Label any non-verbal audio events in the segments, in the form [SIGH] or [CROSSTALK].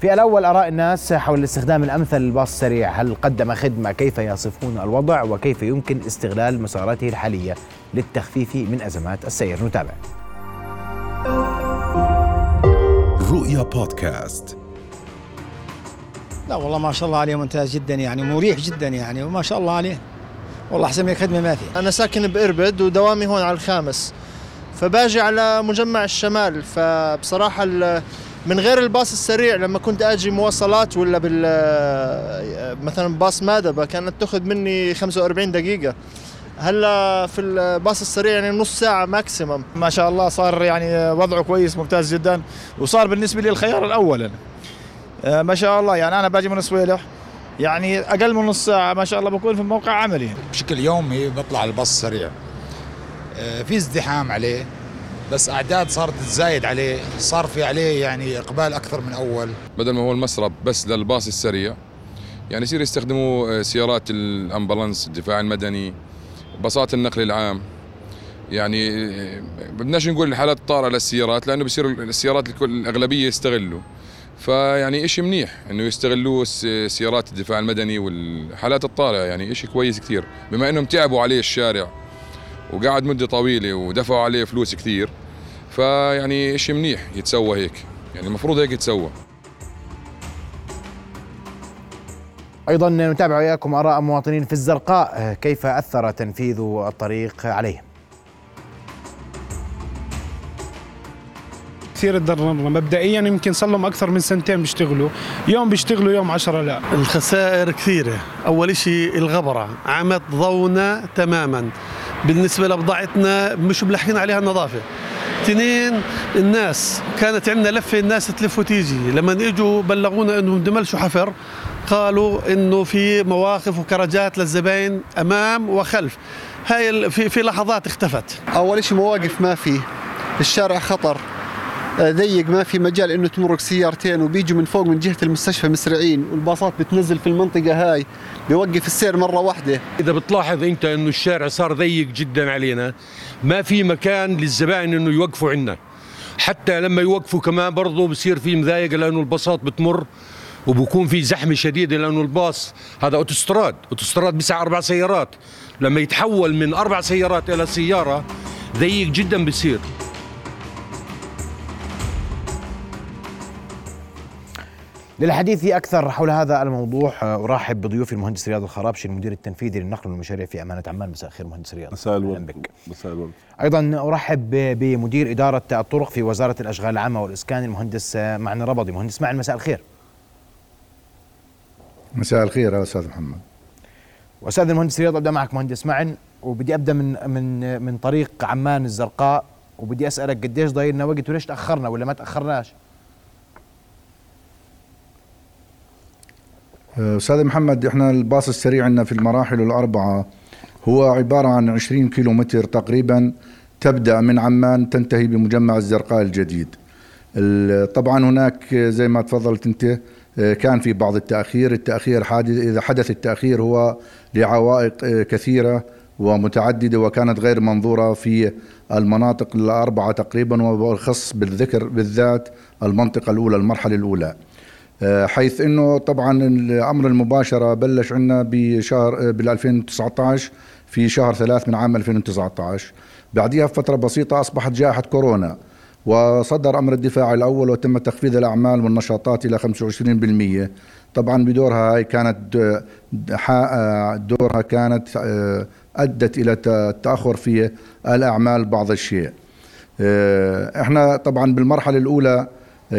في الأول آراء الناس حول الاستخدام الأمثل للباص السريع. هل قدم خدمة؟ كيف يصفون الوضع؟ وكيف يمكن استغلال مساراته الحالية للتخفيف من أزمات السير؟ نتابع. رؤيا بودكاست. لا والله ما شاء الله عليه ممتاز جدا يعني مريح جدا يعني وما شاء الله عليه. والله أحسن من خدمة ما في أنا ساكن بإربد ودوامي هون على الخامس فباجي على مجمع الشمال فبصراحة من غير الباص السريع لما كنت أجي مواصلات ولا بال مثلا باص مادبه كانت تأخذ مني 45 دقيقة. هلا في الباص السريع يعني نص ساعة ماكسيمم ما شاء الله صار يعني وضعه كويس ممتاز جدا وصار بالنسبة لي الخيار الأول. آه، ما شاء الله يعني أنا باجي من صويلح يعني أقل من نص ساعة ما شاء الله بكون في موقع عملي. بشكل يومي بطلع الباص السريع آه، في ازدحام عليه. بس أعداد صارت تزايد عليه صار في عليه يعني إقبال أكثر من أول. بدل ما هو المسرب بس للباص السريع. يعني يصير يستخدموا آه، سيارات الأمبولانس الدفاع المدني باصات النقل العام. يعني بدناش نقول الحالات الطارئه للسيارات لأنه بصير السيارات الأغلبية يستغلوا. فيعني إشي منيح إنه يستغلوه سيارات الدفاع المدني والحالات الطارئة. يعني إشي كويس كثير بما إنهم تعبوا عليه الشارع وقعد مدة طويلة ودفعوا عليه فلوس كثير. فيعني إشي منيح يتسوى هيك. يعني المفروض هيك يتسوى. أيضا نتابع وياكم آراء مواطنين في الزرقاء. كيف أثر تنفيذ الطريق عليهم؟ كثير تضررنا مبدئيا يمكن صار لهم أكثر من سنتين بيشتغلوا. يوم بيشتغلوا يوم عشرة لا. الخسائر كثيرة. أول شيء الغبرة. عمت ضونا تماما. بالنسبة لبضاعتنا مش ملحقين عليها النظافة. اثنين الناس كانت عندنا لفة الناس تلف وتيجي. لما إجوا بلغونا إنهم دملشوا حفر قالوا إنه في مواقف وكرجات للزباين أمام وخلف. هاي في في لحظات اختفت. أول شيء مواقف ما في. الشارع خطر. ضيق ما في مجال إنه تمرق سيارتين وبيجوا من فوق من جهة المستشفى مسرعين والباصات بتنزل في المنطقة هاي بيوقف السير مرة واحدة. إذا بتلاحظ أنت إنه الشارع صار ضيق جدا علينا ما في مكان للزبائن إنه يوقفوا عندنا حتى لما يوقفوا كمان برضه بصير في مضايقة لأنه الباصات بتمر وبكون في زحمة شديدة لأنه الباص هذا أوتوستراد أوتوستراد بسع أربع سيارات. لما يتحول من أربع سيارات إلى سيارة ضيق جدا بصير للحديث أكثر حول هذا الموضوع آه، أرحب بضيوفي المهندس رياض الخرابشي المدير التنفيذي للنقل والمشاريع في أمانة عمان. مساء الخير مهندس رياض. مساء الورد. مساء الورد. أيضا أرحب بمدير إدارة الطرق في وزارة الأشغال العامة والإسكان المهندس آه، معني ربضي. مهندس معن مساء الخير. مساء الخير يا أستاذ محمد. وأستاذ المهندس رياض أبدأ معك مهندس معن. وبدي أبدأ من من من طريق عمان الزرقاء وبدي أسألك قديش ضايلنا وقت وليش تأخرنا ولا ما تأخرناش؟ أستاذ محمد إحنا الباص السريع عندنا في المراحل الأربعة هو عبارة عن 20 كيلو متر تقريبا تبدأ من عمان تنتهي بمجمع الزرقاء الجديد. طبعا هناك زي ما تفضلت أنت كان في بعض التأخير. التأخير حادث إذا حدث التأخير هو لعوائق كثيرة ومتعددة وكانت غير منظورة في المناطق الأربعة تقريبا وبالخص بالذكر بالذات المنطقة الأولى المرحلة الأولى. آه، حيث إنه طبعا الأمر المباشرة بلش عندنا بشهر بال 2019 في شهر ثلاث من عام 2019 بعدها بفترة بسيطة أصبحت جائحة كورونا وصدر أمر الدفاع الأول وتم تخفيض الأعمال والنشاطات إلى 25% طبعا بدورها هاي كانت آه، دورها كانت آه، أدت إلى التاخر في الأعمال بعض الشيء. إحنا طبعا بالمرحلة الأولى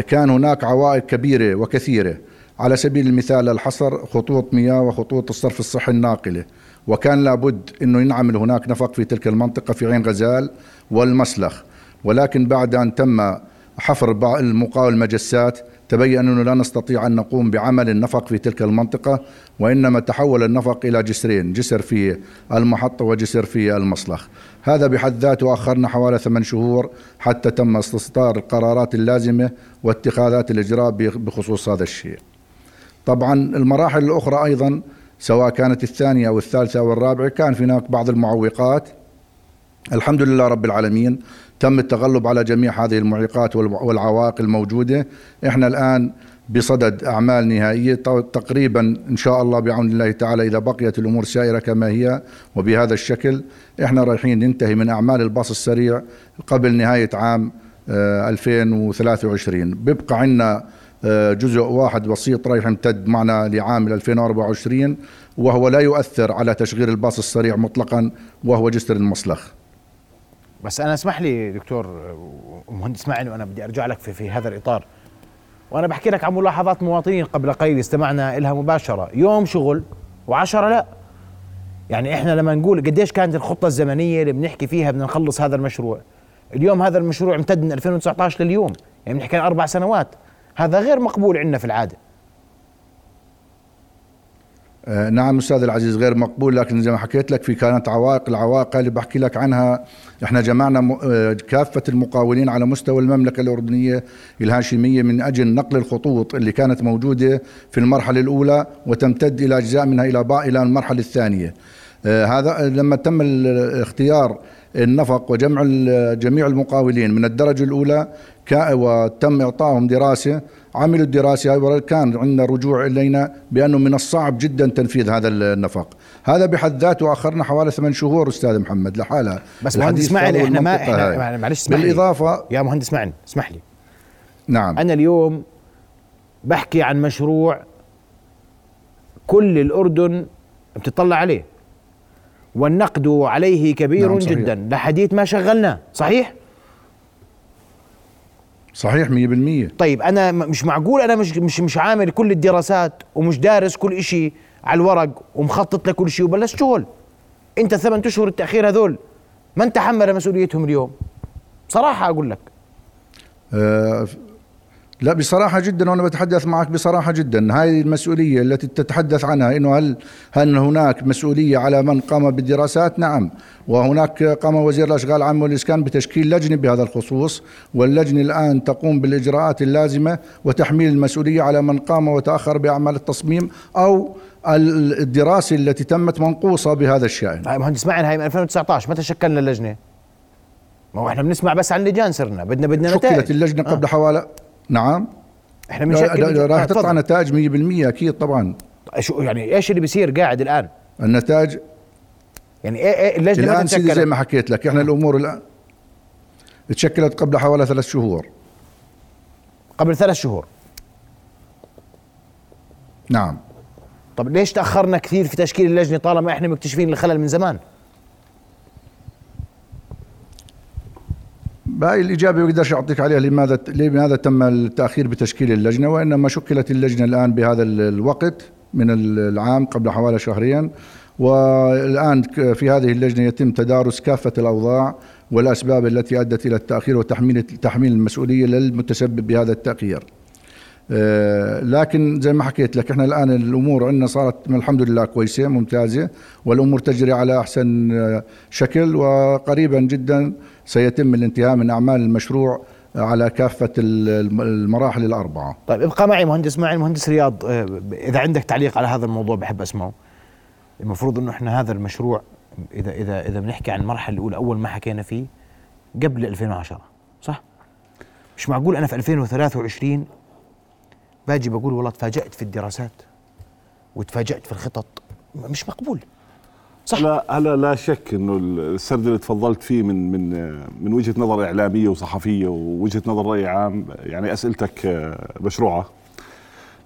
كان هناك عوائق كبيرة وكثيرة. على سبيل المثال الحصر خطوط مياه وخطوط الصرف الصحي الناقلة. وكان لابد أنه ينعمل هناك نفق في تلك المنطقة في عين غزال والمسلخ. ولكن بعد أن تم حفر المقاول المجسات تبين أنه لا نستطيع أن نقوم بعمل النفق في تلك المنطقة وإنما تحول النفق إلى جسرين جسر في المحطة وجسر في المصلخ. هذا بحد ذاته أخرنا حوالي ثمان شهور حتى تم استصدار القرارات اللازمة واتخاذات الإجراء بخصوص هذا الشيء. طبعا المراحل الأخرى أيضا سواء كانت الثانية أو الثالثة أو الرابعة كان هناك بعض المعوقات الحمد لله رب تم التغلب على جميع هذه المعيقات والعوائق الموجودة. إحنا الآن بصدد أعمال نهائية تقريبا إن شاء الله بعون الله تعالى إذا بقيت الأمور سائرة كما هي وبهذا الشكل إحنا رايحين ننتهي من أعمال الباص السريع قبل نهاية عام آه، 2023 بيبقى عندنا آه، جزء واحد بسيط رايح يمتد معنا لعام 2024 وهو لا يؤثر على تشغيل الباص السريع مطلقا وهو جسر المصلخ. بس أنا اسمح لي دكتور ومهندس معن وأنا بدي أرجع لك في, في هذا الإطار. وأنا بحكي لك عن ملاحظات مواطنين قبل قليل استمعنا لها مباشرة. يوم شغل وعشرة لا. يعني إحنا لما نقول قديش كانت الخطة الزمنية اللي بنحكي فيها بدنا نخلص هذا المشروع. اليوم هذا المشروع امتد من 2019 لليوم. يعني بنحكي عن أربع سنوات. هذا غير مقبول عندنا في العادة. نعم أستاذ العزيز غير مقبول لكن زي ما حكيت لك في كانت عوائق العوائق اللي بحكي لك عنها إحنا جمعنا آه، كافة المقاولين على مستوى المملكة الأردنية الهاشمية من أجل نقل الخطوط اللي كانت موجودة في المرحلة الأولى وتمتد إلى أجزاء منها إلى إلى المرحلة الثانية. آه، هذا لما تم ال- اختيار النفق وجمع جميع المقاولين. من الدرجة الأولى كا- وتم إعطائهم دراسة عملوا الدراسة. وكان عندنا رجوع إلينا بأنه من الصعب جدا تنفيذ هذا النفق. هذا بحد ذاته اخرنا حوالي ثمان شهور أستاذ محمد لحالها بس مهندس معن فيه إحنا ما. إحنا معلش اسمح لي. بالإضافة يا مهندس معن اسمح لي. نعم. أنا اليوم بحكي عن مشروع كل الأردن بتطلع عليه. والنقد عليه كبير نعم، صحيح. جدا. لحديث ما شغلناه صحيح؟ صحيح 100% طيب أنا مش معقول أنا مش مش مش عامل كل الدراسات ومش دارس كل إشي على الورق ومخطط لكل شيء وبلش شغل. أنت ثمان أشهر التأخير هذول من تحمل مسؤوليتهم اليوم؟ بصراحه أقول لك. آه، لا بصراحة جدا وأنا بتحدث معك بصراحة جدا. هذه المسؤولية التي تتحدث عنها إنه هل هل هناك مسؤولية على من قام بالدراسات؟ نعم. وهناك قام وزير الأشغال العامة والإسكان بتشكيل لجنة بهذا الخصوص. واللجنة الآن تقوم بالإجراءات اللازمة وتحميل المسؤولية على من قام وتأخر بأعمال التصميم أو ال- الدراسة التي تمت منقوصة بهذا الشأن. مهندس معن هاي من 2019 متى شكلنا اللجنة؟ ما هو إحنا بنسمع بس عن لجان صرنا بدنا بدنا شكلت نتائج. اللجنة قبل حوالي نعم إحنا بنشكل لا، راح آه، تطلع. نتائج 100% أكيد طبعا شو يعني إيش اللي بيصير قاعد الآن؟ النتائج يعني إيه إيه اللجنة الآن سيدي زي؟ ما حكيت لك إحنا الأمور الآن تشكلت قبل حوالي ثلاث شهور قبل ثلاث شهور نعم طب ليش تأخرنا كثير في تشكيل اللجنة طالما إحنا مكتشفين الخلل من زمان؟ باقي الإجابة بقدرش أعطيك عليها لماذا لماذا تم التأخير بتشكيل اللجنة؟ وإنما شكلت اللجنة الآن بهذا ال- الوقت من ال- العام قبل حوالي شهرين والآن في هذه اللجنة يتم تدارس كافة الأوضاع والأسباب التي أدت إلى التأخير وتحميل تحميل المسؤولية للمتسبب بهذا التأخير. آه، لكن زي ما حكيت لك إحنا الآن الأمور عندنا صارت الحمد لله كويسة ممتازة والأمور تجري على أحسن آه، شكل وقريبا جدا سيتم الانتهاء من أعمال المشروع على كافة ال- المراحل الأربعة. طيب ابقى معي مهندس معي المهندس رياض. آه، إذا عندك تعليق على هذا الموضوع بحب أسمعه. المفروض إنه إحنا هذا المشروع اذا اذا إذا بنحكي عن المرحلة الأولى أول ما حكينا فيه قبل 2010 صح؟ مش معقول أنا في 2023 باجي بقول والله تفاجأت في الدراسات وتفاجأت في الخطط. مش مقبول. صح. لا هلا لا شك إنه السرد اللي تفضلت فيه من من من وجهة نظر إعلامية وصحفية ووجهة نظر رأي عام يعني أسئلتك آه، مشروعة.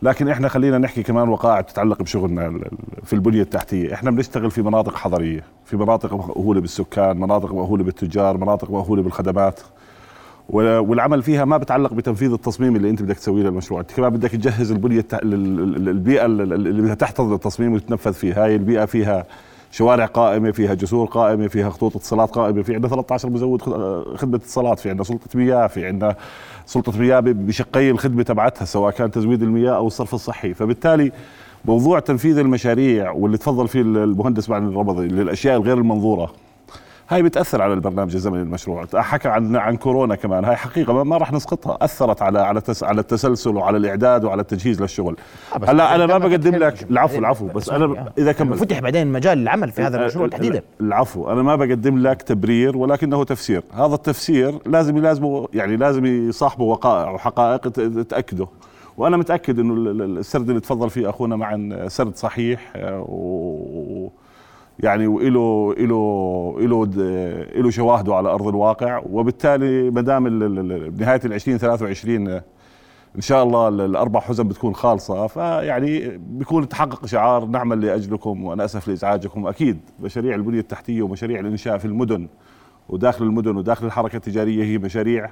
لكن إحنا خلينا نحكي كمان وقائع تتعلق بشغلنا في البنية التحتية، إحنا بنشتغل في مناطق حضريه، في مناطق مأهولة بالسكان، مناطق مأهولة بالتجار، مناطق مأهولة بالخدمات. والعمل فيها ما بتعلق بتنفيذ التصميم اللي أنت بدك تسويه للمشروع، أنت كمان بدك تجهز البنية البيئة ال- ال- اللي بدها تحتضن التصميم وتتنفذ فيها، هاي البيئة فيها شوارع قائمة فيها جسور قائمة فيها خطوط اتصالات قائمة في عندنا 13 مزود خ- خدمة اتصالات في عندنا سلطة مياه في عندنا سلطة مياه بشقي الخدمة تبعتها سواء كان تزويد المياه أو الصرف الصحي. فبالتالي موضوع تنفيذ المشاريع واللي تفضل فيه المهندس معن الربضي للأشياء الغير المنظورة هاي بتأثر على البرنامج الزمني للمشروع حكى عن عن كورونا كمان. هاي حقيقة ما- ما راح نسقطها. أثرت على على تس على التسلسل وعلى الإعداد وعلى التجهيز للشغل. هلا أنا ما بقدم لك العفو العفو بس أنا إذا كمل. فتح بعدين مجال العمل في هذا المشروع ال- تحديدا. ال- العفو. أنا ما بقدم لك تبرير ولكنه تفسير. هذا التفسير لازم يلازمه يعني لازم يصاحبه وقائع وحقائق تأكده. وأنا متأكد إنه ال- ال- السرد اللي تفضل فيه أخونا معا سرد صحيح آه، و يعني وإله إله إله إله شواهده على أرض الواقع. وبالتالي ما دام ال- ال- ال- بنهاية ال 2023 آه، إن شاء الله ال- الأربع حزم بتكون خالصة. فيعني بيكون تحقق شعار نعمل لأجلكم وأنا أسف لإزعاجكم. أكيد مشاريع البنية التحتية ومشاريع الإنشاء في المدن وداخل المدن وداخل الحركة التجارية هي مشاريع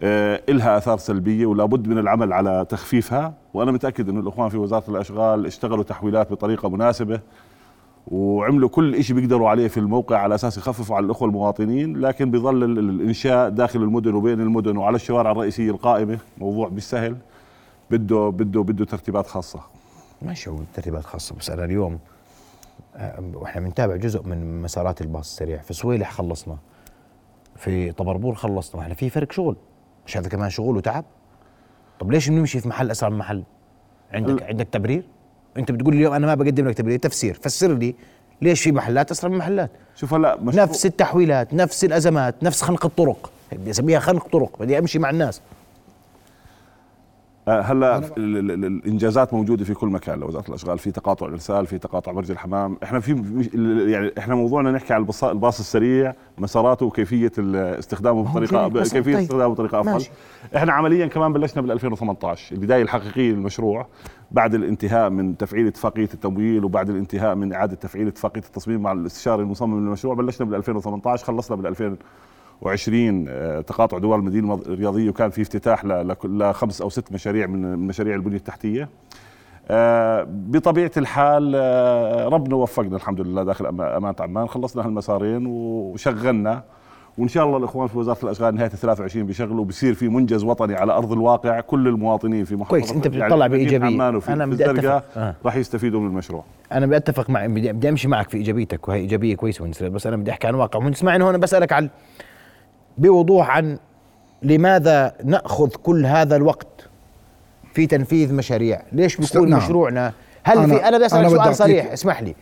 آه، إلها آثار سلبية ولا بد من العمل على تخفيفها. وأنا متأكد أن الأخوان في وزارة الأشغال اشتغلوا تحويلات بطريقة مناسبة. وعملوا كل شيء بيقدروا عليه في الموقع على أساس يخففوا على الأخوة المواطنين لكن بيظل ال- ال- الإنشاء داخل المدن وبين المدن وعلى الشوارع الرئيسية القائمة موضوع مش سهل بده بده بده ترتيبات خاصة. ماشي هو ترتيبات خاصة. بس أنا اليوم آه، وإحنا بنتابع جزء من مسارات الباص السريع. في صويلح خلصنا. في طبربور خلصنا. وإحنا في فرق شغل. مش هذا كمان شغل وتعب؟ طب ليش بنمشي في محل أسرع من محل؟ عندك عندك تبرير؟ انت بتقول لي اليوم أنا ما بقدم لك تبرير تفسير. فسر لي ليش في محلات اسرع من محلات؟ شوف هلا نفس التحويلات نفس الازمات نفس خنق الطرق. بسميها خنق طرق بدي امشي مع الناس. آه، هلا الإنجازات موجودة في كل مكان لوزارة الأشغال في تقاطع الارسال في تقاطع برج الحمام إحنا في يعني إحنا موضوعنا نحكي على الباص السريع مساراته وكيفية استخدامه بطريقة كيفية طيب. استخدامه بطريقة أفضل ماشي. إحنا عمليا كمان بلشنا بال 2018 البداية الحقيقية للمشروع بعد الانتهاء من تفعيل اتفاقية التمويل وبعد الانتهاء من إعادة تفعيل اتفاقية التصميم مع الاستشاري المصمم للمشروع بلشنا بال 2018 خلصنا بال 2000 وعشرين آه، تقاطع دول المدينة الرياضيه وكان في افتتاح لخمس أو ست مشاريع من مشاريع البنية التحتية. آه، بطبيعة الحال آه، ربنا وفقنا الحمد لله داخل امانه عمان. خلصنا هالمسارين وشغلنا. وإن شاء الله الإخوان في وزارة الأشغال نهاية 23 بيشغلوا بيصير في منجز وطني على أرض الواقع. كل المواطنين في محافظة كويس أنت يعني بتطلع يعني بإيجابية. أنا بدي أتفق. آه. راح يستفيدوا من المشروع. أنا بدي أتفق مع بدي أمشي معك في إيجابيتك وهي إيجابية كويسة بس أنا بدي أحكي عن واقع. ونسمع انه هون بسألك على بوضوح عن لماذا نأخذ كل هذا الوقت في تنفيذ مشاريع ليش بيكون نعم. مشروعنا هل أنا- في أنا بدي أسألك سؤال صريح اسمح لي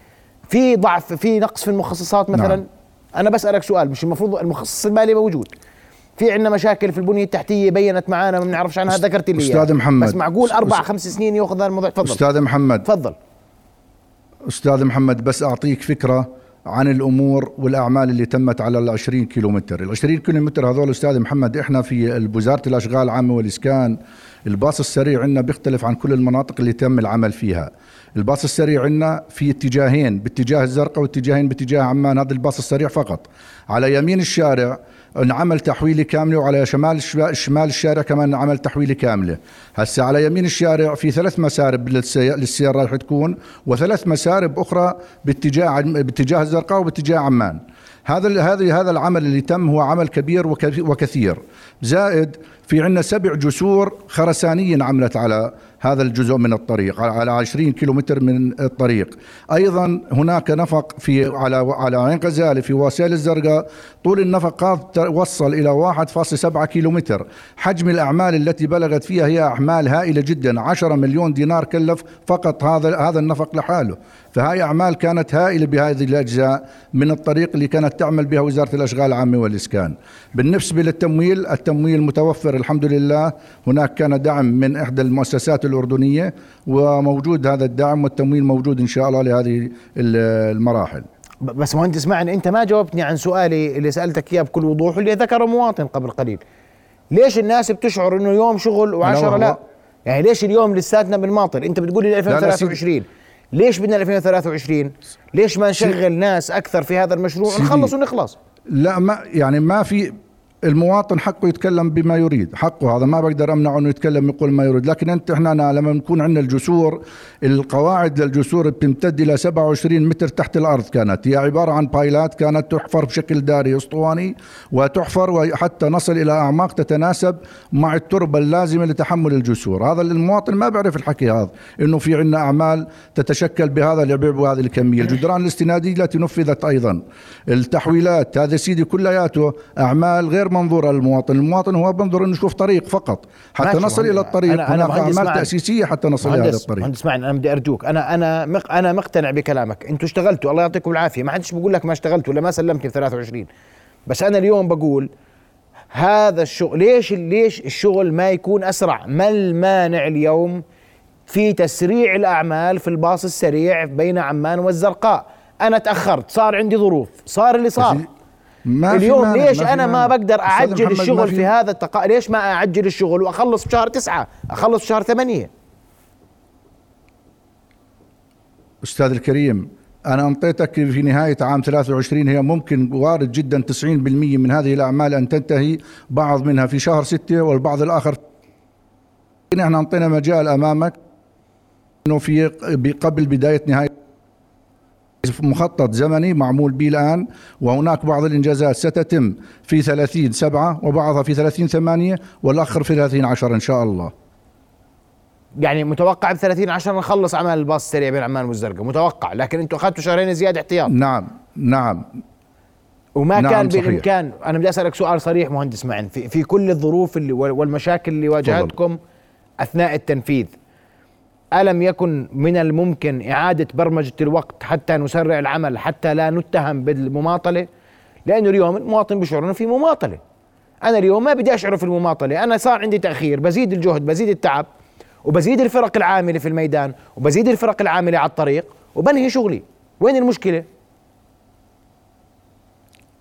في ضعف في نقص في المخصصات مثلا نعم. أنا بسالك سؤال مش المفروض المخصص المالي موجود في عندنا مشاكل في البنية التحتية بينت معانا ما بنعرفش عنها ذكرت لي إياها. أستاذ محمد. بس معقول أربع خمس سنين ياخذ هذا الموضوع تفضل أستاذ محمد تفضل أستاذ محمد بس أعطيك فكرة عن الأمور والأعمال اللي تمت على ال 20 كيلومتر، ال 20 كيلومتر هذول أستاذ محمد إحنا في وزارة الأشغال العامة والإسكان الباص السريع عندنا بيختلف عن كل المناطق اللي تم العمل فيها. الباص السريع عندنا في اتجاهين باتجاه الزرقاء واتجاهين باتجاه عمان هذا الباص السريع فقط. على يمين الشارع انعمل تحويله كاملة وعلى شمال شمال الشارع كمان انعمل تحويله كاملة. هسه على يمين الشارع في ثلاث مسارب للسي- للسيارة رح تكون وثلاث مسارب أخرى باتجاه باتجاه الزرقاء وباتجاه عمان. هذا هذا هذا العمل اللي تم هو عمل كبير وك- وكثير زائد في عندنا سبع جسور خرسانيه انعملت على هذا الجزء من الطريق على 20 كيلومتر من الطريق. أيضا هناك نفق في على على عين غزاله في وسائل الزرقاء. طول النفق وصل إلى 1.7 كيلومتر. حجم الأعمال التي بلغت فيها هي أعمال هائلة جدا. 10 مليون دينار كلف فقط هذا هذا النفق لحاله. فهاي أعمال كانت هائلة بهذه الأجزاء من الطريق اللي كانت تعمل بها وزارة الأشغال العامة والإسكان. بالنسبة للتمويل التمويل متوفر الحمد لله. هناك كان دعم من إحدى المؤسسات الأردنية وموجود هذا الدعم والتمويل موجود إن شاء الله لهذه ال- المراحل. بس مهندس اسمعني أنت ما جاوبتني عن سؤالي اللي سألتك إياه بكل وضوح واللي ذكره مواطن قبل قليل. ليش الناس بتشعر إنه يوم شغل وعشرة لا؟ يعني ليش اليوم لساتنا بنماطل أنت بتقول لي لا، 2023 ليش بدنا 2023 ليش ما نشغل ناس أكثر في هذا المشروع؟ سيدي. نخلص ونخلص. لا ما يعني ما في المواطن حقه يتكلم بما يريد حقه هذا ما بقدر أمنعه إنه يتكلم يقول ما يريد لكن أنت إحنا لما بنكون عندنا الجسور القواعد للجسور بتمتد إلى 27 متر تحت الأرض كانت هي عبارة عن بايلات كانت تحفر بشكل داري أسطواني وتحفر وحتى نصل إلى أعماق تتناسب مع التربة اللازمة لتحمل الجسور هذا المواطن ما بيعرف الحكي هذا إنه في عندنا أعمال تتشكل بهذا العبء وهذه الكمية الجدران الاستنادية التي نفذت أيضا التحويلات هذا سيدي كلياته أعمال غير منظوره للمواطن المواطن هو بنظر إنه يشوف طريق فقط. حتى نصل. إلى الطريق. أنا- أنا هناك معك. تأسيسية حتى نصل هذا مهندس الطريق. مهندس اسمعني أنا بدي أرجوك. أنا أنا مق أنا مقتنع بكلامك. إنتوا اشتغلتوا. الله يعطيكم العافية. ما حدش بقول لك ما اشتغلتوا ولا ما سلمت ب 23 بس أنا اليوم بقول هذا الشغل ليش ليش الشغل ما يكون أسرع؟ ما المانع اليوم في تسريع الأعمال في الباص السريع بين عمان والزرقاء؟ أنا تأخرت. صار عندي ظروف. صار اللي صار. ما اليوم ليش ما في أنا ما. بقدر أعجل الشغل في- في هذا التق... ليش ما أعجل الشغل؟ واخلص بشهر تسعة أخلص بشهر ثمانية. أستاذ الكريم أنا انطيتك في نهاية عام 23 هي ممكن وارد جدا 90% من هذه الأعمال أن تنتهي بعض منها في شهر 6 والبعض الآخر. إحنا انطينا مجال أمامك إنه في قبل بداية نهاية مخطط زمني معمول به الآن وهناك بعض الإنجازات ستتم في 30 7 وبعضها في 30 8 والآخر في 30 10 إن شاء الله. يعني متوقع ب 30 10 نخلص اعمال الباص السريع بين عمان والزرقاء. متوقع لكن أنتم أخذتوا شهرين زيادة احتياط. نعم نعم. وما نعم، كان صحيح. بالامكان أنا بدي أسألك سؤال صريح مهندس معن في, في كل الظروف اللي وال- والمشاكل اللي واجهتكم أثناء التنفيذ ألم يكن من الممكن إعادة برمجة الوقت حتى نسرع العمل حتى لا نتهم بالمماطلة؟ لأنه اليوم المواطن بيشعر إنه في مماطلة. أنا اليوم ما بدي أشعر في المماطلة أنا صار عندي تأخير بزيد الجهد بزيد التعب وبزيد الفرق العاملة في الميدان وبزيد الفرق العاملة على الطريق وبنهي شغلي. وين المشكلة؟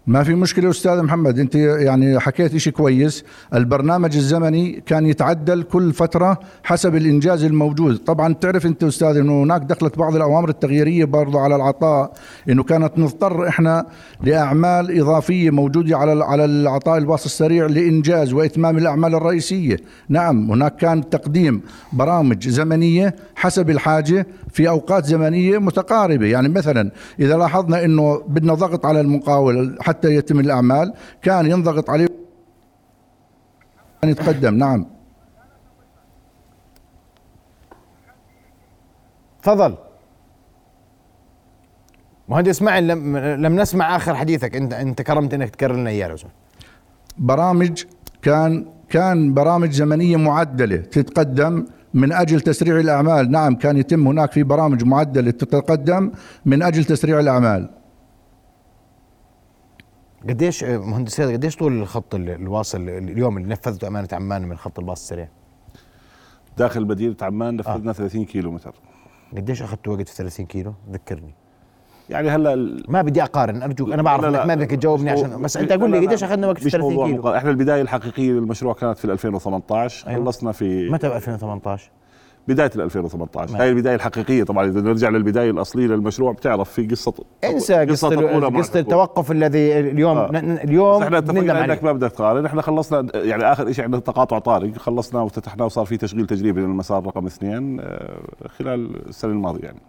ما في مشكلة أستاذ محمد أنت يعني حكيت إشي كويس. البرنامج الزمني كان يتعدل كل فترة حسب الإنجاز الموجود. طبعا تعرف أنت أستاذ أنه هناك دخلت بعض الأوامر التغييرية برضو على العطاء أنه كانت نضطر إحنا لأعمال إضافية موجودة على على العطاء الباص السريع لإنجاز وإتمام الأعمال الرئيسية. نعم هناك كان تقديم برامج زمنية حسب الحاجة في أوقات زمنية متقاربة. يعني مثلا إذا لاحظنا أنه بدنا ضغط على المقاول حتى يتم الأعمال كان ينضغط عليه كان يتقدم. نعم. تفضل. مهندس معن لم لم نسمع آخر حديثك. انت أنت كرمت إنك تكرر لنا اياه. برامج كان كان برامج زمنية معدلة تتقدم من أجل تسريع الأعمال. نعم كان يتم هناك في برامج معدلة تتقدم من أجل تسريع الأعمال. قديش آه، مهندس سيد قديش طول الخط ال- الواصل؟ اليوم اللي نفذته أمانة عمان من خط الباص السريع؟ داخل مدينه عمان نفذنا 30 كيلو متر قديش أخذت وقت في 30 كيلو؟ ذكرني. يعني هلا ما بدي أقارن أرجوك أنا بعرف لا، لا. إنك ما بدك تجاوبني عشان بس أنت قول لي قديش أخذنا وقت في مش 30 موضوع كيلو؟ مقارنة. إحنا البداية الحقيقية للمشروع كانت في 2018 أيوة. خلصنا في متى ب 2018 بداية ال 2018 نعم. هاي البداية الحقيقية طبعا إذا نرجع للبداية الأصلية للمشروع بتعرف في قصه انسى قصة قصة. التوقف الذي اليوم آه. اليوم إحنا اتفقنا إنك ما بدك تقارن إحنا خلصنا يعني آخر شيء عندنا تقاطع طارق خلصناه وافتتحناه وصار في تشغيل تجريبي للمسار رقم اثنين آه، خلال السنة الماضية يعني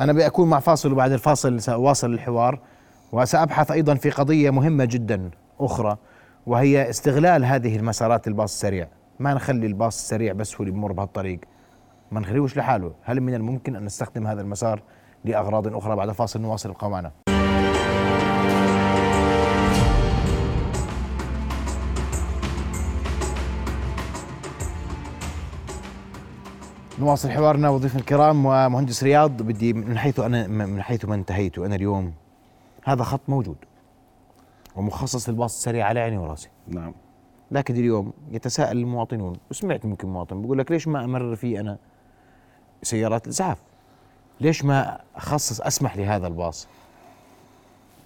أنا بأكون مع فاصل وبعد الفاصل سأواصل الحوار وسأبحث أيضا في قضية مهمة جدا أخرى وهي استغلال هذه المسارات الباص السريع. ما نخلي الباص السريع بس هو اللي بمر بهالطريق. ما نخليهوش لحاله؟ هل من الممكن أن نستخدم هذا المسار لأغراض أخرى بعد فاصل نواصل ابقوا نواصل حوارنا وضيفنا الكرام ومهندس رياض. بدي من حيث أنا من حيث ما انتهيت أنا اليوم هذا خط موجود ومخصص للباص السريع على عيني وراسي. نعم. لكن اليوم يتساءل المواطنون وسمعت ممكن مواطن بيقول لك ليش ما أمرر فيه أنا سيارات الإسعاف؟ ليش ما أخصص أسمح لهذا الباص؟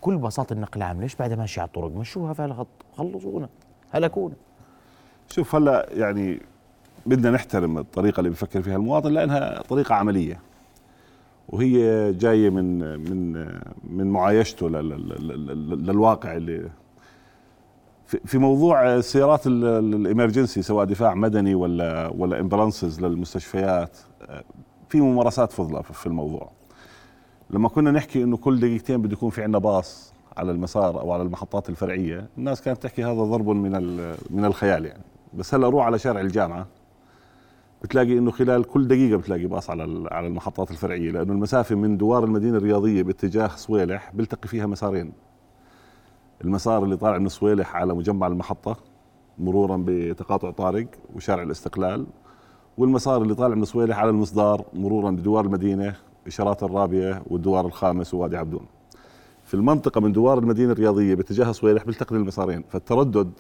كل باصات النقل العام ليش بعدها ماشيه على الطرق؟ مشوها في الخط خلصونا هلكونا. شوف هلا يعني بدنا نحترم الطريقة اللي بفكر فيها المواطن لأنها طريقة عملية. وهي جاية من من من معايشته لل- لل- لل- للواقع اللي في- موضوع ال- الإمرجنسي سواء دفاع مدني ولا ولا امبلانسز للمستشفيات في ممارسات فضلة في الموضوع. لما كنا نحكي إنه كل دقيقتين بده يكون في عندنا باص على المسار أو على المحطات الفرعية الناس كانت تحكي هذا ضرب من من الخيال يعني. بس هلأ روح على شارع الجامعة بتلاقي إنه خلال كل دقيقة بتلاقي باص على على المحطات الفرعية لأنه المسافة من دوار المدينة الرياضية باتجاه صويلح بيلتقي فيها مسارين. المسار اللي طالع من صويلح على مجمع المحطة مرورا بتقاطع طارق وشارع الاستقلال والمسار اللي طالع من صويلح على المصدار مرورا بدوار المدينة إشارات الرابيه والدوار الخامس ووادي عبدون. في المنطقة من دوار المدينة الرياضية باتجاه صويلح بيلتقي المسارين فالتردد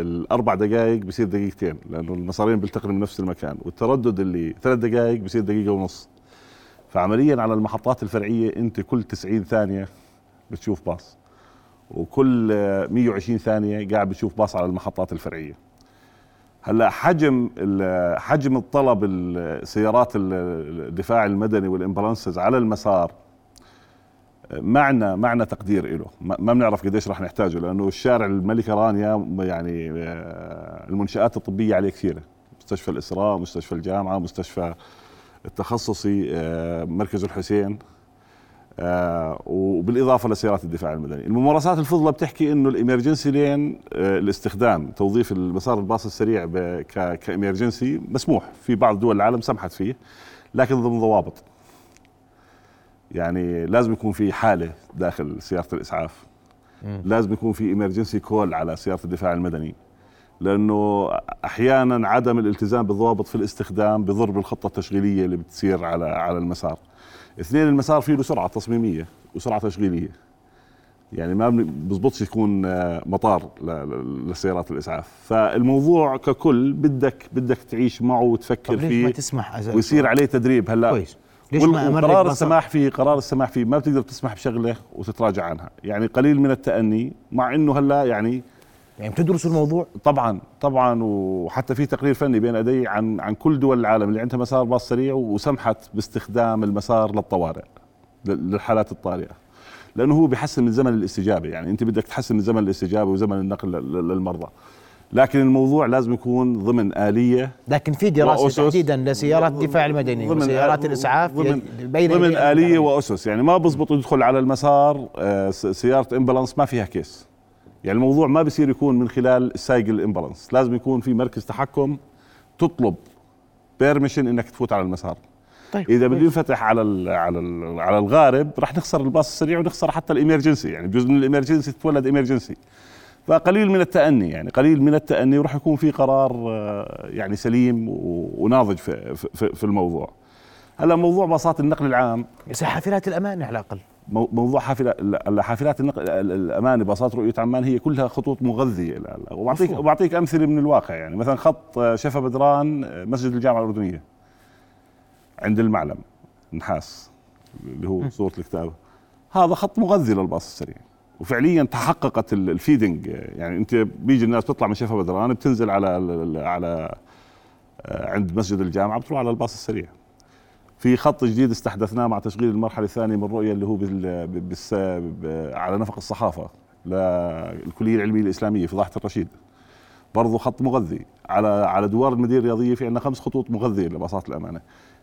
الأربع دقائق بصير دقيقتين لأنه المسارين بيلتقي من نفس المكان والتردد اللي ثلاث دقائق بصير دقيقة ونص. فعمليا على المحطات الفرعية أنت كل 90 ثانية بتشوف باص وكل آه، 120 ثانية قاعد بتشوف باص على المحطات الفرعية. هلأ حجم حجم الطلب السيارات ال- الدفاع المدني والإمبولانسز على المسار معنا معنا تقدير له ما بنعرف قديش راح نحتاجه لأنه الشارع الملكه رانيا يعني آه، المنشآت الطبية عليه كثيرة. مستشفى الإسراء مستشفى الجامعة مستشفى التخصصي آه، مركز الحسين آه، وبالإضافة لسيارات الدفاع المدني، الممارسات الفضلى بتحكي إنه الإمرجنسي لين الاستخدام توظيف المسار الباص السريع كإمرجنسي مسموح في بعض دول العالم سمحت فيه لكن ضمن ضوابط. يعني لازم يكون في حالة داخل سيارة الإسعاف. لازم يكون في امرجنسي كول على سيارة الدفاع المدني. لأنه أحيانا عدم الالتزام بالضوابط في الاستخدام بضر بالخطه التشغيلية اللي بتصير على على المسار. اثنين المسار فيه له سرعه تصميمية وسرعة تشغيلية. يعني ما بزبطش يكون آه، مطار لسيارات الإسعاف. فالموضوع ككل بدك بدك تعيش معه وتفكر طب ليش فيه ما تسمح ويصير عليه تدريب هلأ؟ كويس. ليش ما أمرك قرار السماح فيه قرار السماح فيه ما بتقدر تسمح بشغلة وتتراجع عنها. يعني قليل من التأني مع إنه هلا يعني يعني بتدرسوا الموضوع؟ طبعا طبعا. وحتى في تقرير فني بين ايدي عن عن كل دول العالم اللي عندها مسار باص سريع وسمحت باستخدام المسار للطوارئ لل- للحالات الطارئة. لأنه هو بيحسن من زمن الاستجابة. يعني أنت بدك تحسن من زمن الاستجابة وزمن النقل لل- للمرضى. لكن الموضوع لازم يكون ضمن آلية لكن في وأسس. تحديدا لسيارات الدفاع المدني ضمن وسيارات الإسعاف ضمن بين ضمن آلية وأسس. يعني ما بزبط يدخل على المسار آه، سيارة ambulance ما فيها case. يعني الموضوع ما بصير يكون من خلال سايق ال ambulance لازم يكون في مركز تحكم تطلب permission إنك تفوت على المسار. طيب إذا بده ينفتح على ال على ال على الغارب رح نخسر الباص السريع ونخسر حتى الإمرجنسي. يعني بجزء من الإمرجنسي تتولد إمرجنسي. فقليل من التأني يعني قليل من التأني وراح يكون في قرار آه، يعني سليم وناضج في, في, في الموضوع. هلا موضوع باصات النقل العام. بس حافلات الأمان على الأقل. مو- موضوع حافلة لا، حافلات النقل ال- الأمان باصات رؤية عمان هي كلها خطوط لا. وبعطيك. وبعطيك أمثلة من الواقع يعني مثلا خط آه، شفا بدران آه، مسجد الجامعة الأردنية عند المعلم نحاس اللي هو صورة الكتاب. هذا خط مغذي للباص السريع. وفعليا تحققت ال- الفيدنج. يعني أنت بيجي الناس بتطلع من شفا بدران بتنزل على على آه، عند مسجد الجامعة بتروح على الباص السريع. في خط جديد استحدثناه مع تشغيل المرحلة الثانية من الرؤيه اللي هو بال... على نفق الصحافة للكليه العلمية الإسلامية في ضاحيه الرشيد. برضه خط مغذي. على على دوار المدينة الرياضية في عندنا خمس خطوط مغذية لباصات الأمانة.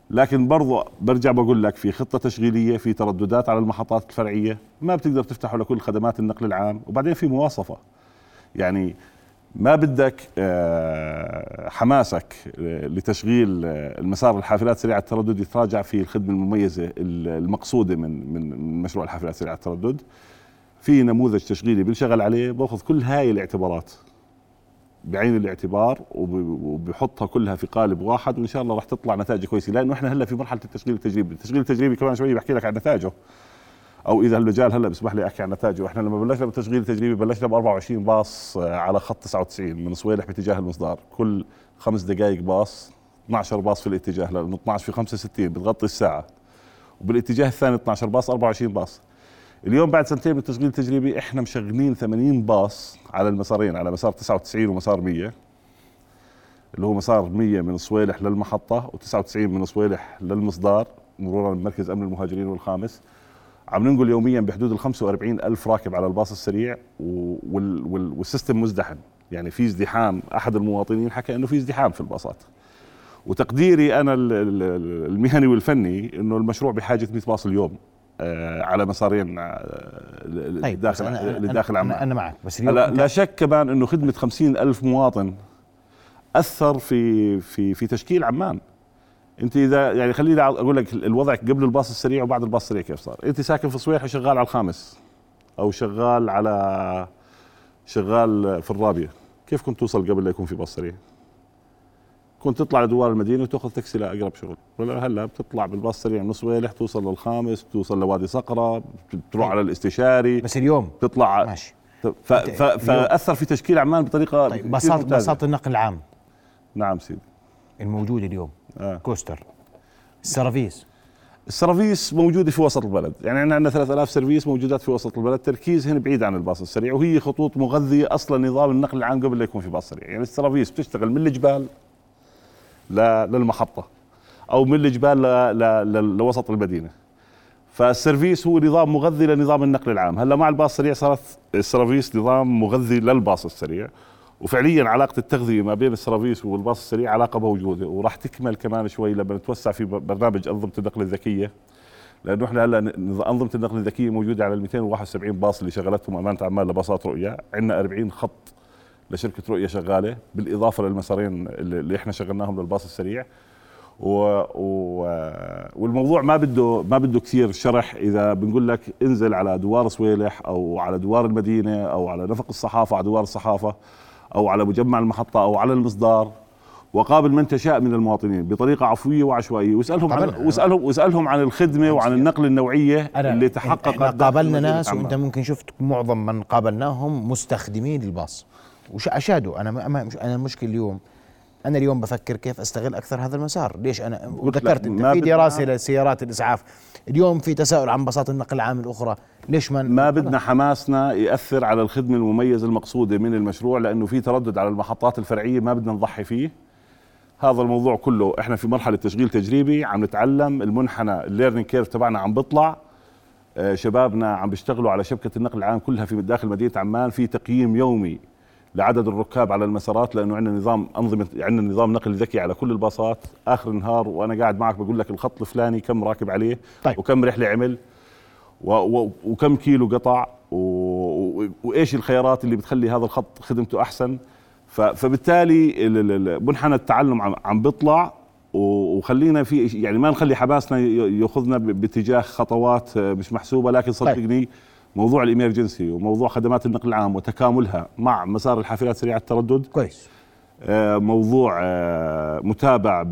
لكن برضه برجع بقول لك في خطة تشغيلية في ترددات على المحطات الفرعية ما بتقدر تفتحه لكل خدمات النقل العام وبعدين في مواصفة. يعني ما بدك آه، حماسك آه، لتشغيل آه، المسار الحافلات سريعه التردد يتراجع في الخدمة المميزة المقصودة من من مشروع الحافلات سريعه التردد. في نموذج تشغيلي بنشغل عليه باخذ كل هاي الاعتبارات. بعين الاعتبار وب- وبحطها كلها في قالب واحد وإن شاء الله راح تطلع نتائج كويسة. لأنه إحنا هلأ في مرحلة التشغيل التجريبي، التشغيل التجريبي كمان شوي بحكي لك عن نتائجه. أو إذا المجال هلأ بسمح لي أحكي عن نتائجه، إحنا لما بلشنا بالتشغيل التجريبي بلشنا ب 24 باص آه، على خط 99 من صويلح باتجاه المصدار، كل خمس دقائق باص 12 باص في الاتجاه لأنه 12 في 65 بتغطي الساعة. وبالاتجاه الثاني 12 باص 24 باص. اليوم بعد سنتين من التشغيل التجريبي إحنا مشغلين 80 باص على المسارين على مسار 99 ومسار 100 اللي هو مسار 100 من صويلح للمحطة و99 من صويلح للمصدار مرورا بمركز أمن المهاجرين والخامس. عم ننقل يوميا بحدود ال 45 ألف راكب على الباص السريع والسيستم مزدحم. يعني في ازدحام أحد المواطنين حكى أنه في ازدحام في الباصات. وتقديري أنا ال- ال- المهني والفني أنه المشروع بحاجة 100 باص اليوم. على مسارين آه، طيب بس لداخل أنا- أنا- لداخل أنا- عمان أنا معك، بس أنت- لا شك كمان إنه خدمة 50 ألف مواطن أثر في في في تشكيل عمان. أنت اذا يعني خليني أقول لك الوضع قبل الباص السريع وبعد الباص السريع كيف صار. أنت ساكن في صويح وشغال على الخامس أو شغال على شغال في الرابيه كيف كنت توصل قبل لا يكون في باص سريع؟ كنت تطلع لدوار المدينة وتأخذ تاكسي لأقرب شغل. ولا هلا بتطلع بالباص سريع من صويلح توصل للخامس توصل لوادي صقرة بتروح على الاستشاري. بس اليوم؟ تطلع ماشي. ف... ف... فأثر في تشكيل عمان بطريقة طيب ممتازة. باصات النقل العام. نعم سيدي. الموجود اليوم. آه. كوستر. السرافيس. السرافيس موجودة في وسط البلد. يعني إحنا عندنا 3000 سيرفيس موجودات في وسط البلد. تركيز هنا بعيد عن الباص السريع وهي خطوط مغذية أصلا نظام النقل العام قبل لا يكون في باص سريع. يعني السرافيس بتشتغل من الجبال. للمحطة أو من الجبال. لوسط المدينة. فالسيرفيس هو نظام مغذي لنظام النقل العام. هلا مع الباص السريع صارت السرافيس نظام مغذي للباص السريع. وفعليا علاقة التغذية ما بين السرافيس والباص السريع علاقة موجودة وراح تكمل كمان شوي لما نتوسع في برنامج أنظمة النقل الذكية. لأنه إحنا هلا نظ- أنظمة النقل الذكية موجودة على ال 271 باص اللي شغلتهم أمانة عمان لباصات رؤيا عندنا 40 خط لشركة رؤيا شغالة بالإضافة للمسارين اللي إحنا شغلناهم للباص السريع و... و... والموضوع ما بده ما بده كثير شرح إذا بنقول لك انزل على دوار صويلح أو على دوار المدينة أو على نفق الصحافة على دوار الصحافة أو على مجمع المحطة أو على المصدار وقابل من تشاء من المواطنين بطريقة عفوية وعشوائية واسألهم عن. واسالهم واسألهم عن الخدمة وعن النقل النوعية اللي تحققت قابلنا ناس. وأنت ممكن شفت معظم من قابلناهم مستخدمين الباص وش اشادوا أنا مش أنا المشكلة اليوم. أنا اليوم بفكر كيف أستغل أكثر هذا المسار. ليش؟ أنا وذكرت أنت في دراسة لسيارات الإسعاف. اليوم في تساؤل عن باصات النقل العام الأخرى. ليش ما ما بدنا حماسنا يأثر على الخدمة المميزة المقصودة من المشروع لأنه في تردد على المحطات الفرعية ما بدنا نضحي فيه. هذا الموضوع كله إحنا في مرحلة تشغيل تجريبي عم نتعلم. المنحنى ال learning curve تبعنا عم بيطلع آه، شبابنا عم بيشتغلوا على شبكة النقل العام كلها في داخل مدينة عمان. في تقييم يومي لعدد الركاب على المسارات لأنه عندنا نظام أنظمة عندنا نظام نقل ذكي على كل الباصات. آخر النهار وأنا قاعد معك بقول لك الخط الفلاني كم راكب عليه طيب. وكم رحلة عمل و و وكم كيلو قطع و و وإيش الخيارات اللي بتخلي هذا الخط خدمته أحسن. ف فبالتالي ال- ال- ال- منحنى التعلم عم, عم بيطلع وخلينا في يعني ما نخلي حماسنا ي- يأخذنا باتجاه خطوات مش محسوبة لكن صدقني موضوع الامرجنسي وموضوع خدمات النقل العام وتكاملها مع مسار الحافلات سريعة التردد. كويس. آه، موضوع آه، متابع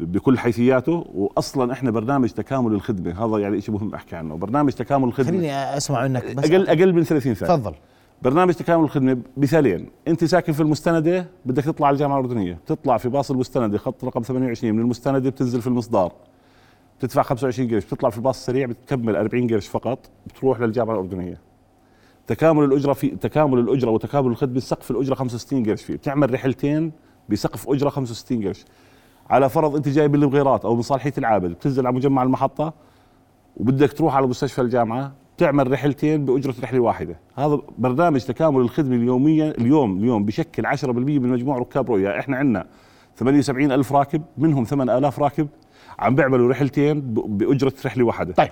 بكل حيثياته. واصلا إحنا برنامج تكامل الخدمة هذا يعني شيء مهم أحكي عنه. برنامج تكامل الخدمة. خليني أسمع منك بس أقل أقل من 30 ثانية. تفضل. برنامج تكامل الخدمة مثالين. أنت ساكن في المستندة بدك تطلع على الجامعة الأردنية. بتطلع في باص المستندة خط رقم 28 من المستندة بتنزل في المصدار بتدفع 25 قرش بتطلع في الباص السريع بتكمل 40 قرش فقط بتروح للجامعة الأردنية. تكامل الأجرة في تكامل الأجرة وتكامل الخدمة سقف الأجرة 65 قرش فيه. بتعمل رحلتين بسقف أجرة 65 قرش. على فرض أنت جاي من المغيرات أو من صالحية العابد بتنزل على مجمع المحطة وبدك تروح على مستشفى الجامعة تعمل رحلتين بأجرة رحلة واحدة. هذا برنامج تكامل الخدمة اليومية اليوم اليوم بشكل 10% من مجموع ركاب رؤيا إحنا عندنا 78 ألف راكب منهم 8000 راكب عم بيعملوا رحلتين ب- بأجرة رحلة واحدة. طيب.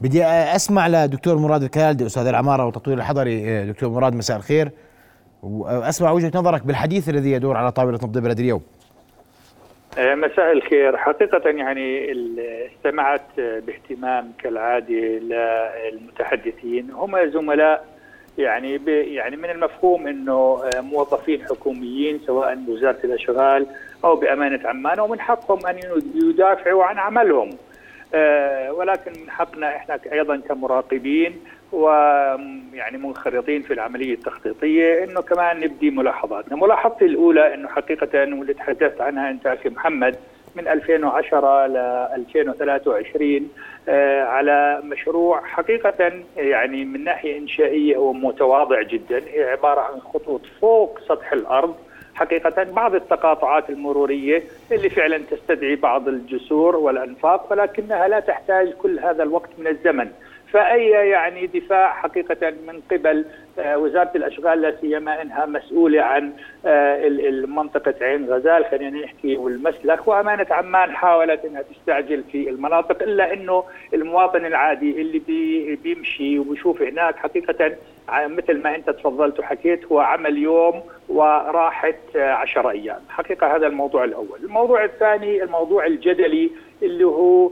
بدي أسمع لدكتور مراد الكالدي أستاذ العمارة والتطوير الحضري. دكتور مراد مساء الخير. وأسمع وجهة نظرك بالحديث الذي يدور على طاولة نبض بلد اليوم. آه، مساء الخير. حقيقة يعني استمعت باهتمام كالعادة للمتحدثين. هم زملاء يعني يعني من المفهوم إنه آه، موظفين حكوميين سواء بوزارة الأشغال أو بأمانة عمان ومن حقهم أن يدافعوا عن عملهم. آه، ولكن من حقنا إحنا أيضا كمراقبين ويعني منخرطين في العملية التخطيطية إنه كمان نبدي ملاحظاتنا، ملاحظتي الأولى إنه حقيقة واللي تحدثت عنها أنت أخي محمد من 2010 ل 2023 آه، على مشروع حقيقة يعني من ناحية إنشائية هو متواضع جدا هي عبارة عن خطوط فوق سطح الأرض. حقيقة بعض التقاطعات المرورية اللي فعلا تستدعي بعض الجسور والأنفاق ولكنها لا تحتاج كل هذا الوقت من الزمن. فأي يعني دفاع حقيقة من قبل آه، وزارة الأشغال لا سيما أنها مسؤولة عن آه، المنطقة عين غزال خلينا نحكي والمسلك وأمانة عمان حاولت أنها تستعجل في المناطق إلا أنه المواطن العادي اللي بي بيمشي وبيشوف هناك حقيقة ع- مثل ما أنت تفضلت وحكيت هو عمل يوم وراحت آه، عشر أيام. حقيقة هذا الموضوع الأول. الموضوع الثاني الموضوع الجدلي اللي هو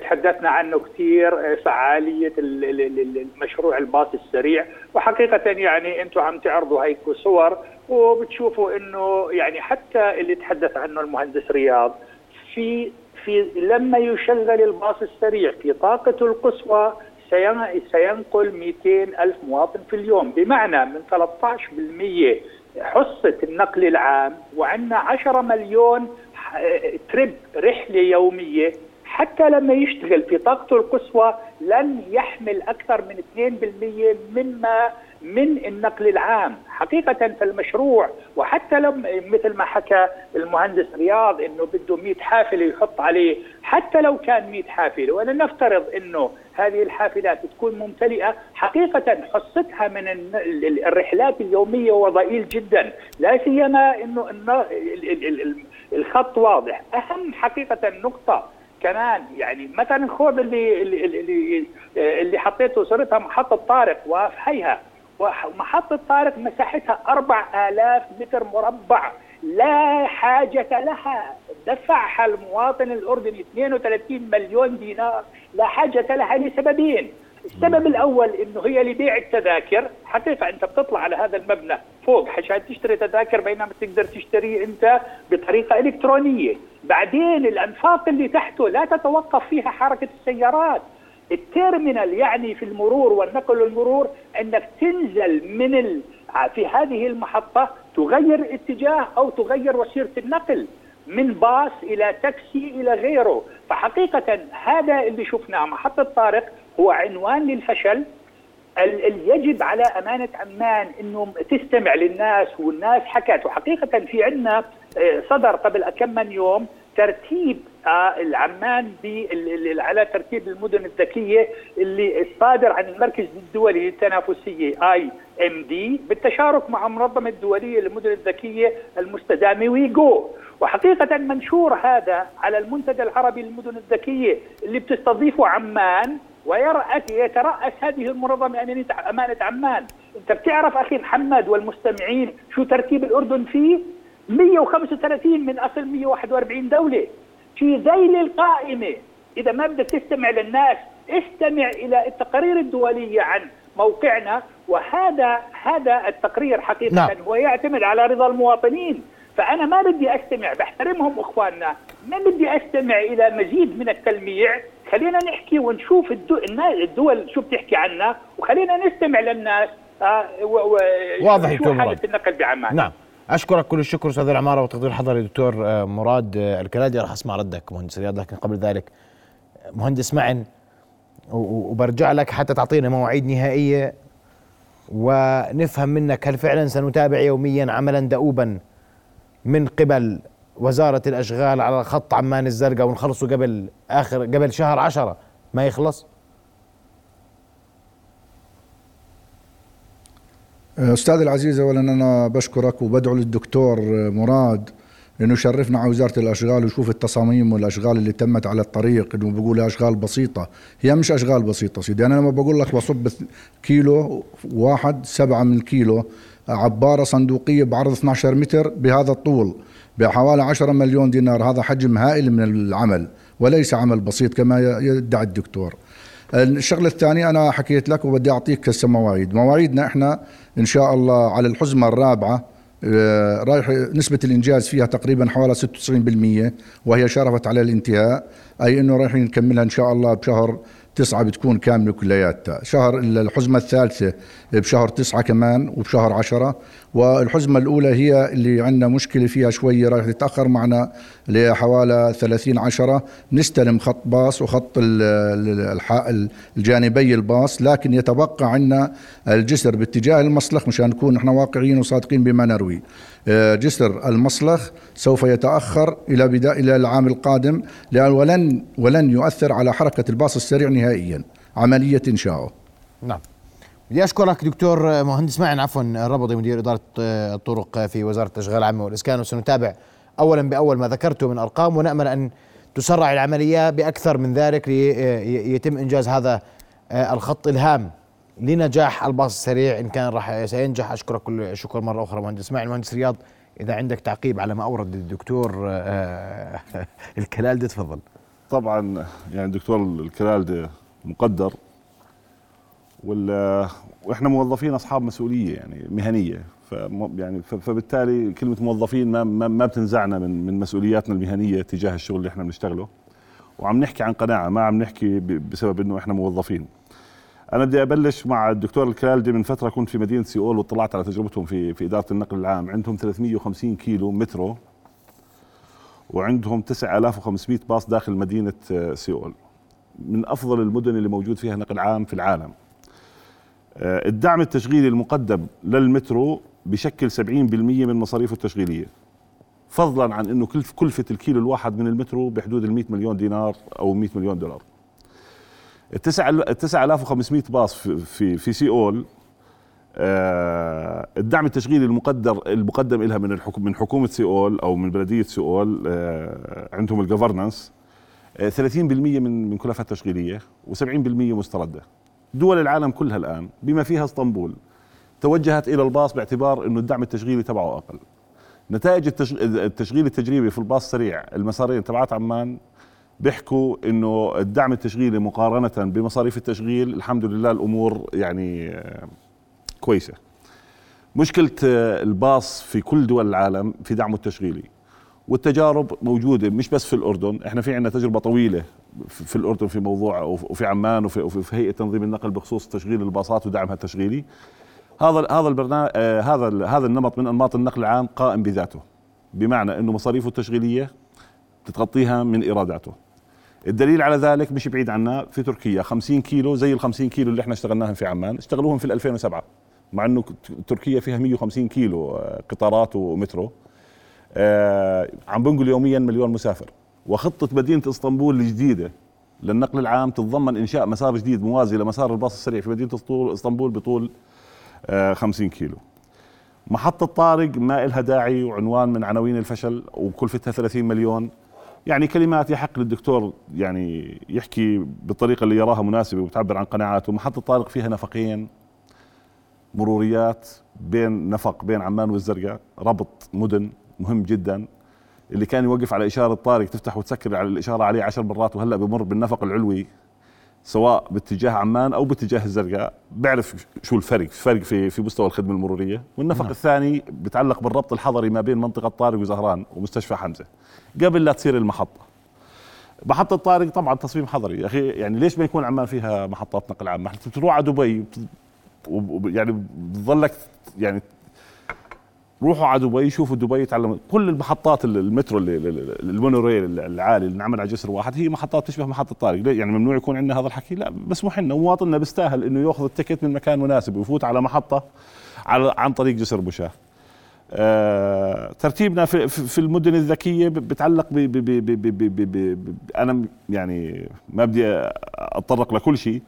تحدثنا عنه كثير فعالية ال- ال- ال- المشروع الباص السريع. وحقيقة يعني أنتم عم تعرضوا هيك صور وبتشوفوا إنه يعني حتى اللي تحدث عنه المهندس رياض في في لما يشغل الباص السريع في طاقته القصوى سين- سينقل 200 ألف مواطن في اليوم. بمعنى من 13% حصة النقل العام وعندنا 10 مليون تريب رحلة يومية حتى لما يشتغل في طاقته القصوى لن يحمل أكثر من 2% مما من النقل العام حقيقة فالمشروع وحتى لم مثل ما حكى المهندس رياض إنه بده 100 حافلة يحط عليه حتى لو كان 100 حافلة وأنا نفترض إنه هذه الحافلات تكون ممتلئة حقيقة حصتها من الرحلات اليومية هو ضئيل جدا. لا سيما ال- الخط واضح. أهم حقيقة نقطة كمان يعني مثلا خذ اللي اللي اللي, اللي حطيته صورتها محطة طارق وفحيها ومحطة طارق مساحتها 4000 متر مربع. لا حاجة لها. دفعها المواطن الأردني 32 مليون دينار. لا حاجة لها لسببين. السبب الأول إنه هي لبيع التذاكر. حقيقة أنت بتطلع على هذا المبنى فوق عشان تشتري تذاكر بينما تقدر تشتريه أنت بطريقة إلكترونية. بعدين الأنفاق اللي تحته لا تتوقف فيها حركة السيارات. التيرمينال يعني في المرور والنقل والمرور أنك تنزل من ال... في هذه المحطة تغير اتجاه أو تغير وسيلة النقل من باص إلى تاكسي إلى غيره. فحقيقة هذا اللي شفناه محطة طارق هو عنوان للفشل يجب على أمانة عمان أنه تستمع للناس والناس حكت. وحقيقة في عندنا آه، صدر قبل كم من يوم ترتيب آه، ال- على ترتيب المدن الذكية اللي الصادر عن المركز الدولي للتنافسية آي إم دي بالتشارك مع المنظمة الدولية للمدن الذكية المستدامة ويجو. وحقيقة منشور هذا على المنتدى العربي للمدن الذكية اللي بتستضيفه عمان ويرأس يترأس هذه المنظمة أمانة عمان. أنت بتعرف أخي محمد والمستمعين شو ترتيب الأردن فيه؟ 135 من أصل 141 دولة. في ذيل القائمة إذا ما بدك تستمع للناس استمع إلى التقارير الدولية عن موقعنا وهذا هذا التقرير حقيقة نعم. هو يعتمد على رضا المواطنين فأنا ما بدي أستمع بحترمهم إخواننا ما بدي أستمع إلى مزيد من التلميع خلينا نحكي ونشوف الدول شو بتحكي عنا وخلينا نستمع للناس آه. واضح شو دكتور حالة. النقل بعمان نعم أشكرك كل الشكر أستاذ العمارة وتقدير الحضري دكتور آه، مراد آه، الكلادي. راح أسمع ردك مهندس رياض لكن قبل ذلك مهندس معن وبرجع لك حتى تعطينا مواعيد نهائية ونفهم منك هل فعلا سنتابع يوميا عملا دؤوبا من قبل وزارة الأشغال على خط عمان الزرقاء ونخلصه قبل آخر قبل شهر عشرة ما يخلص؟ أستاذ العزيز اولا أنا بشكرك وبدعو للدكتور مراد انه يشرفنا على وزارة الأشغال ويشوف التصاميم والأشغال اللي تمت على الطريق إنه بيقول أشغال بسيطة. هي مش أشغال بسيطة سيدي. أنا لما بقول لك بصب كيلو واحد سبعة من الكيلو عبارة صندوقية بعرض 12 متر بهذا الطول بحوالي 10 مليون دينار هذا حجم هائل من العمل وليس عمل بسيط كما يدعي الدكتور. الشغلة الثانية أنا حكيت لك وبدي أعطيك هسه مواعيد. مواعيدنا إحنا إن شاء الله على الحزمة الرابعة آه، رايح نسبة الإنجاز فيها تقريبا حوالي 96% وهي شرفت على الانتهاء. أي أنه رايحين نكملها إن شاء الله بشهر تسعة بتكون كاملة كلياتها. شهر الحزمة الثالثة بشهر تسعة كمان وبشهر عشرة. والحزمة الأولى هي اللي عندنا مشكلة فيها شوية راح تتأخر معنا لحوالي 30 عشرة. نستلم خط باص وخط الجانبي الباص لكن يتبقى عندنا الجسر باتجاه المصلخ مشان نكون إحنا واقعيين وصادقين بما نروي. جسر المصلخ سوف يتأخر إلى بداية إلى العام القادم لأن ولن ولن يؤثر على حركة الباص السريع نهائيا عملية إنشائه نعم. بدي أشكرك دكتور مهندس معن عفوا الربضي مدير إدارة آه، الطرق في وزارة الاشغال العامه والإسكان وسنتابع اولا بأول ما ذكرته من أرقام ونأمل أن تسرع العملية بأكثر من ذلك ليتم إنجاز هذا آه، الخط الهام. لنجاح الباص السريع إن كان راح سينجح. أشكرك كل شكر مرة أخرى مهندس إسماعيل. مهندس رياض إذا عندك تعقيب على ما أورد الدكتور آه، [LAUGHS] الكلالدي تفضل. طبعا يعني الدكتور الكلالدي مقدر وال وإحنا موظفين أصحاب مسؤولية يعني مهنية. ف يعني فبالتالي كلمة موظفين ما ما, بتنزعنا من من مسؤولياتنا المهنية تجاه الشغل اللي إحنا بنشتغله. وعم نحكي عن قناعة ما عم نحكي بسبب إنه إحنا موظفين. أنا بدي أبلش مع الدكتور الكلالدي من فترة كنت في مدينة سيول واطلعت على تجربتهم في في إدارة النقل العام. عندهم 350 كيلو مترو وعندهم 9500 باص داخل مدينة آه، سيول. من أفضل المدن اللي موجود فيها نقل عام في العالم. آه، الدعم التشغيلي المقدم للمترو بشكل 70% من مصاريفه التشغيلية. فضلا عن إنه كلف كلفة الكيلو الواحد من المترو بحدود ال 100 مليون دينار أو 100 مليون دولار. ال 9500 باص في في, في سيول آه الدعم التشغيلي المقدر المقدم لها من الحكم من حكومة سيول أو من بلدية سيول آه عندهم ال governance آه 30% من من كلفات تشغيلية و70% مستردة. دول العالم كلها الآن بما فيها اسطنبول توجهت إلى الباص باعتبار إنه الدعم التشغيلي تبعه أقل. نتائج التشغ- التشغيل التجريبي في الباص سريع المسارين تبعات عمان بيحكوا إنه الدعم التشغيلي مقارنة بمصاريف التشغيل الحمد لله الأمور يعني آه، كويسة. مشكلة آه، الباص في كل دول العالم في دعمه التشغيلي والتجارب موجودة مش بس في الأردن إحنا في عندنا تجربة طويلة في الأردن في موضوع وفي عمان وفي, وفي في هيئة تنظيم النقل بخصوص تشغيل الباصات ودعمها التشغيلي. هذا هذا البرنامج هذا ال- هذا النمط من أنماط النقل العام قائم بذاته بمعنى إنه مصاريفه التشغيلية تتغطيها من إيراداته. الدليل على ذلك مش بعيد عنا في تركيا 50 كيلو زي ال 50 كيلو اللي إحنا اشتغلناهم في عمان اشتغلوهم في ال 2007 مع إنه تركيا فيها 150 كيلو آه، قطارات ومترو. آه، عم بنقل يوميا مليون مسافر. وخطة مدينة إسطنبول الجديدة للنقل العام تتضمن إنشاء مسار جديد موازي لمسار الباص السريع في مدينة إسطنبول بطول آه، 50 كيلو. محطة طارق ما إلها داعي وعنوان من عناوين الفشل وكلفتها 30 مليون. يعني كلمات يحق للدكتور يعني يحكي بالطريقة اللي يراها مناسبة وبتعبر عن قناعاته محطة طارق فيها نفقين مروريات بين نفق بين عمان والزرقاء ربط مدن مهم جدا. اللي كان يوقف على إشارة طارق تفتح وتسكر على الإشارة عليه عشر مرات وهلأ بمر بالنفق العلوي. سواء باتجاه عمان أو باتجاه الزرقاء. بيعرف شو الفرق فرق في في مستوى الخدمة المرورية. والنفق نعم. الثاني بتعلق بالربط الحضري ما بين منطقة طارق وزهران ومستشفى حمزة. قبل لا تصير المحطة. محطة طارق طبعا تصميم حضري. يا أخي يعني ليش ما يكون عمان فيها محطات نقل عام؟ ما بتروح على دبي وب- يعني بتظلك يعني روحوا على دبي شوفوا دبي تعلموا. كل المحطات المترو المونوريل العالي اللي انعمل على جسر واحد هي محطات تشبه محطة طارق. يعني ممنوع يكون عندنا هذا الحكي؟ لا مسموح لنا مواطننا بيستاهل إنه يأخذ ال ticket من مكان مناسب ويفوت على محطة على عن طريق جسر مشاة آه، ترتيبنا في, في المدن الذكية بتعلق ب أنا يعني ما بدي اتطرق لكل شيء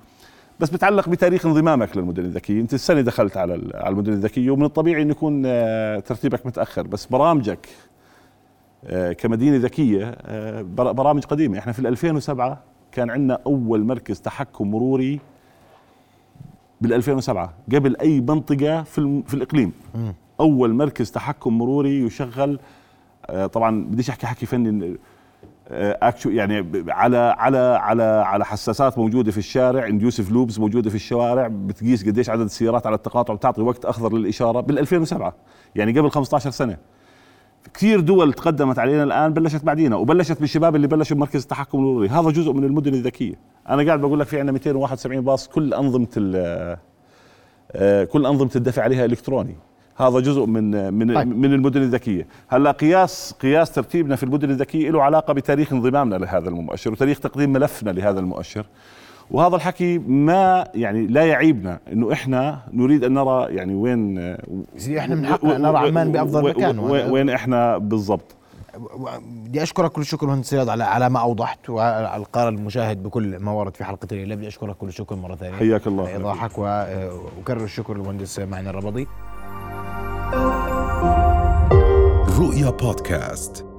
بس بتعلق بتاريخ انضمامك للمدن الذكية. أنت السنة دخلت على على المدن الذكية ومن الطبيعي إنه يكون آه، ترتيبك متأخر. بس برامجك آه، كمدينة ذكية آه، بر- برامج قديمة. إحنا في ال 2007 كان عندنا أول مركز تحكم مروري بال 2007 قبل أي منطقة في في الإقليم. أول مركز تحكم مروري يشغل طبعا بديش أحكي حكي فني اكشو يعني ب- على على على على حساسات موجودة في الشارع inductive loops موجودة في الشوارع بتقيس قديش عدد السيارات على التقاطع بتعطي وقت أخضر للإشارة بال 2007 يعني قبل 15 سنة. كثير دول تقدمت علينا الآن بلشت بعدينا وبلشت بالشباب اللي بلشوا بمركز التحكم المروري هذا جزء من المدن الذكية. أنا قاعد بقول لك في عندنا 271 باص كل أنظمة آه، كل أنظمة الدفع عليها إلكتروني. هذا جزء من من طيب. من المدن الذكية. هلا قياس قياس ترتيبنا في المدن الذكية له علاقة بتاريخ انضمامنا لهذا المؤشر وتاريخ تقديم ملفنا لهذا المؤشر. وهذا الحكي ما يعني لا يعيبنا إنه إحنا نريد أن نرى يعني وين إحنا من حقنا نرى عمان بأفضل و- مكان وين إحنا بالضبط. بدي أشكرك كل الشكر مهندس رياض على على ما أوضحت وعلى القارئ المشاهد بكل ما ورد في حلقة الليلة بدي أشكرك كل الشكر مرة ثانية. حياك الله. على ايضاحك وأكرر الشكر للمهندس معنا الربضي رؤيا بودكاست.